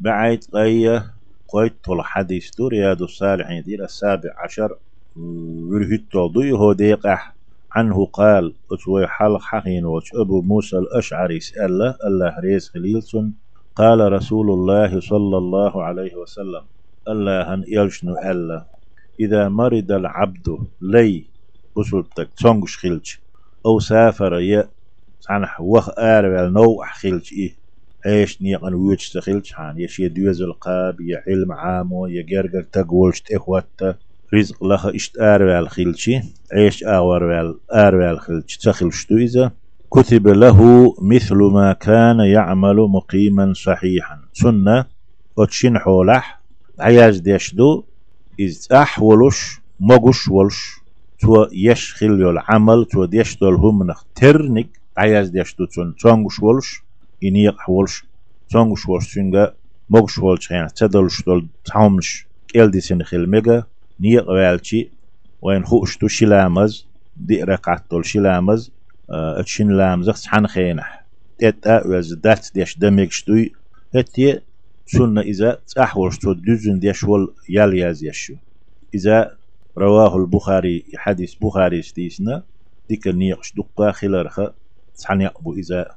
بعيد قية قيت طول حديث دور رياض الصالحين دير السابع عشر. ورهت ضي هو ديقح عنه قال أتوي حلق حقين وش أبو موسى الأشعري سأل الله ريس خليلسون. قال رسول الله صلى الله عليه وسلم الله هن يلشنو ألا. إذا مرض العبد لي بسلتك تونغش خلج أو سافر ي سعنح وخ آر نو خلج إيه. إيش نيقن ويتش تخلج حان يشي دوز القاب يا علم عامو يا جرجر تقولش تخوات رزق لخ إشت آروال خلشي عيش آوروال آروال خلش تخلشتو إذا؟ كتب له مثل ما كان يعمل مقيما صحيحا. سنة وتشين حولح. عياز ديشدو إذ أحولش مغش ولش تو يشخل يول عمل تو ديشدو الهم ترنك عياز ديشدو تون تونغش ولش. إنيق حولش. تونغش ولش تنغا مغش ولش يعني تدلش دول تعمش كيل دي سن خلمجا نيق والشي وين خوشتو شلامز دي ركعتول شلامز اتشين لامزخ حن خينح تتا وز دات ديش دميك شتوي هتي سنة إذا تحورش تو دزن ديش ول يال ياز يشو إذا رواه البخاري حديث بخاري ستيسنا ديك النيقش دقا خلارخ تحن يقبو إذا